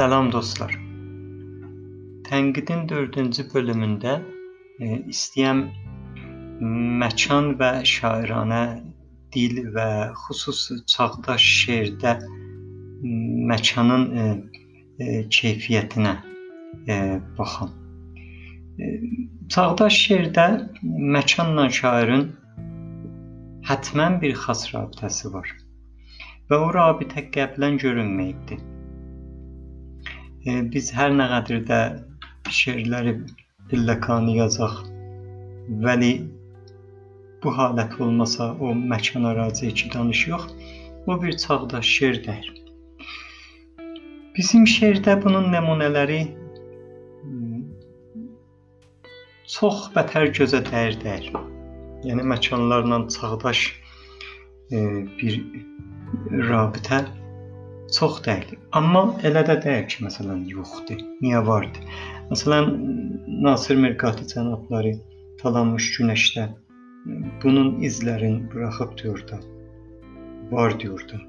Salam dostlar. Tənqidin 4-cü bölümündə e, istəyəm məkan və şairanə dil və xüsusi çağdaş şeirdə məkanın e, e, keyfiyyətinə e, baxım. E, çağdaş şeirdə məkanla şairin hətmən bir xas rabitəsi var və o rabitə qəblən görünməyibdir. Biz hər nə qədər də şeirləri pilləkanı yazaq, vəli bu halət olmasa o məkana raciə ki danış yox, o bir çağdaş şeir deyil. Bizim şeirdə bunun nümunələri çox bətər gözə dəyir deyil. Yəni məkanlarla çağdaş e, bir rabitə çox deyil. Amma elə də deyil ki, məsələn, yoxdur. Niyə vardı? Məsələn, Nasir Mirqati cənabları talanmış günəşdə bunun izlərini buraxıb diyordu. Var diyordu.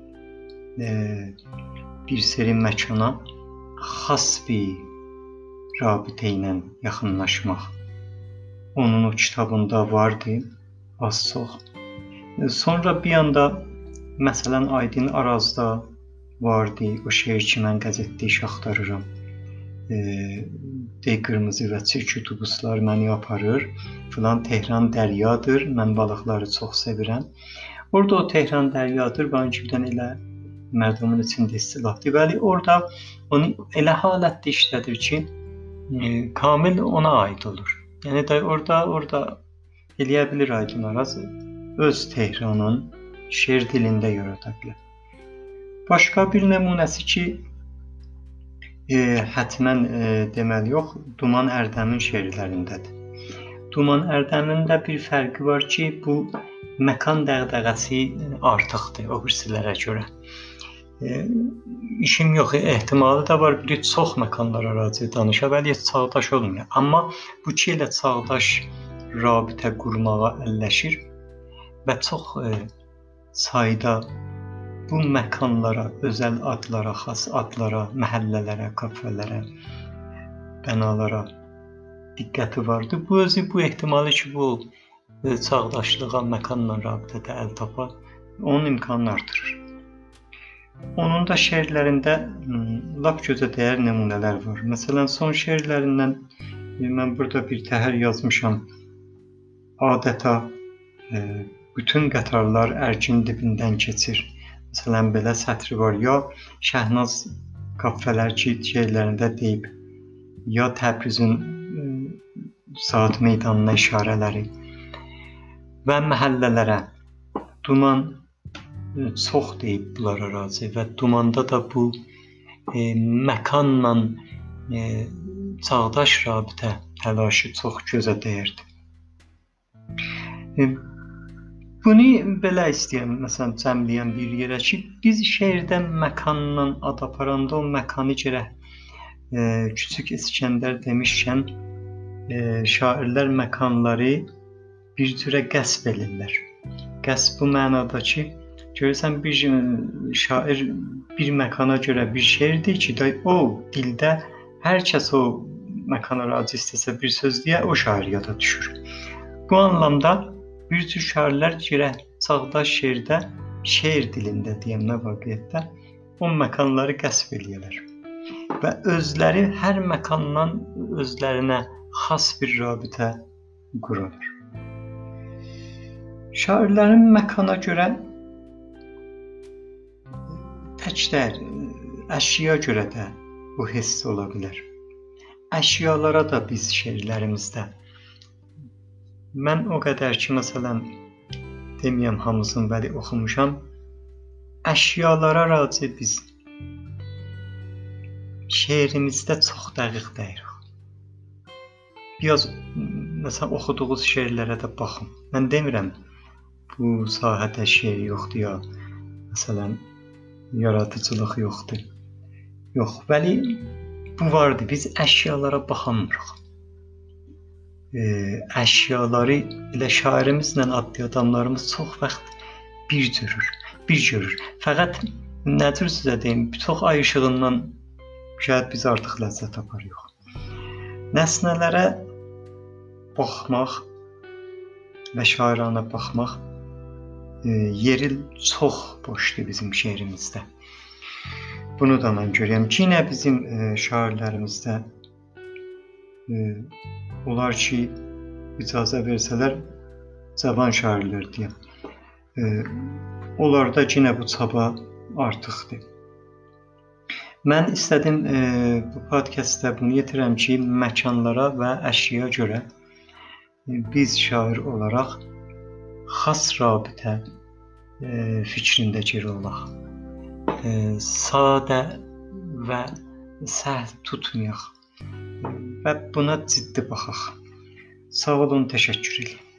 E, bir seri məkana xas bir rabitə ilə yaxınlaşmaq. Onun o kitabında vardı, az çox. Sonra bir anda məsələn Aydın Arazda vardı. O şeir ki, mən qəzetdə iş axtarıram. E, de qırmızı və çirk utubuslar məni aparır. Filan Tehran dəryadır. Mən balıqları çox sevirəm. Orada o Tehran dəryadır. Bankivdən elə mərdumun içində istilahdır. Bəli, orada onu elə halətdə işlədir ki, e, kamil ona aid olur. Yəni də orada orada eləyə bilər Aydın Araz öz Tehranın şeir dilində yarada bilər. Başqa bir nümunəsi ki, e, hətmən e, deməli yox, Duman Ərdəmin şeirlərindədir. Duman Ərdəmin də bir fərqi var ki, bu məkan dəğdəğəsi artıqdır o birisilərə görə. E, işim yox, ehtimalı da var, bir çox məkanlara raci danışa, bəli çağdaş olmuyor. Amma bu ki ilə çağdaş rabitə qurmağa əlləşir və çox e, sayda bu məkanlara, özəl adlara, xas adlara, məhəllələrə, kafelərə, bənalara diqqəti vardı. Bu özü bu ehtimalı ki, bu e, çağdaşlığa, məkanla rabitədə əl tapa, onun imkanını artırır. Onun da şeirlərində lap gözə dəyər nümunələr var. Məsələn, son şeirlərindən e, mən burada bir təhər yazmışam. Adətə e, bütün qatarlar ərkin dibindən keçir. Məsələn, belə sətri var. Ya Şəhnaz Qafələr ki, şeirlərində deyib, ya Təbrizin saat meydanına işarələri və məhəllələrə duman çox deyib bunlara razı və dumanda da bu e, məkanla e, çağdaş rabitə təlaşı çox gözə dəyirdi. E, Bunu belə istəyirəm, məsələn, cəmləyəm bir yerə ki, biz şeirdən məkandan ad aparanda o məkanı gərək e, Küçük İskəndər demişkən e, şairlər məkanları bir cürə qəsb edirlər. Qəsb bu mənada ki, görürsən bir şair bir məkana görə bir şeirdir ki, da o dildə hər kəs o məkana raci istəsə bir söz deyə o şair yada düşür. Bu anlamda Bir tür şairlər girə çağdaş şeirdə şeir dilində deyəndə vaqiətdə o məkanları qəsb eləyirlər. Və özləri hər məkandan özlərinə xas bir rabitə qururlar. Şairlərin məkana görə təkdər əşya görə də bu hiss ola bilər. Əşyalara da biz şeirlərimizdə Mən o qədər ki, məsələn, deməyəm hamısını bəli oxumuşam. Əşyalara raci biz şeirimizdə çox dəqiq deyirik. Biraz məsələn oxuduğunuz şeirlərə də baxın. Mən demirəm bu sahədə şeir yoxdur ya məsələn yaradıcılıq yoxdur. Yox, bəli bu vardı. Biz əşyalara baxamırıq əşyaları elə şairimizlə adlı adamlarımız çox vaxt bir görür, bir görür. Fəqət nədir sizə deyim, çox ay işığından şayad biz artıq ləzzət aparırıq. Nəsnələrə baxmaq və şairanə baxmaq e, yeri çox boşdur bizim şeirimizdə. Bunu da mən görürəm ki, yenə bizim e, şairlərimizdə onlar ki icazə versələr cavan şairlər deyəm. E, onlarda yenə bu çaba artıqdır. Mən istədim e, bu podkastda bunu yetirəm ki, məkanlara və əşyaya görə e, biz şair olaraq xas rabitə e, fikrində geri olaq. E, sadə və səhl tutmayaq və buna ciddi baxaq. Sağ olun, təşəkkür edirəm.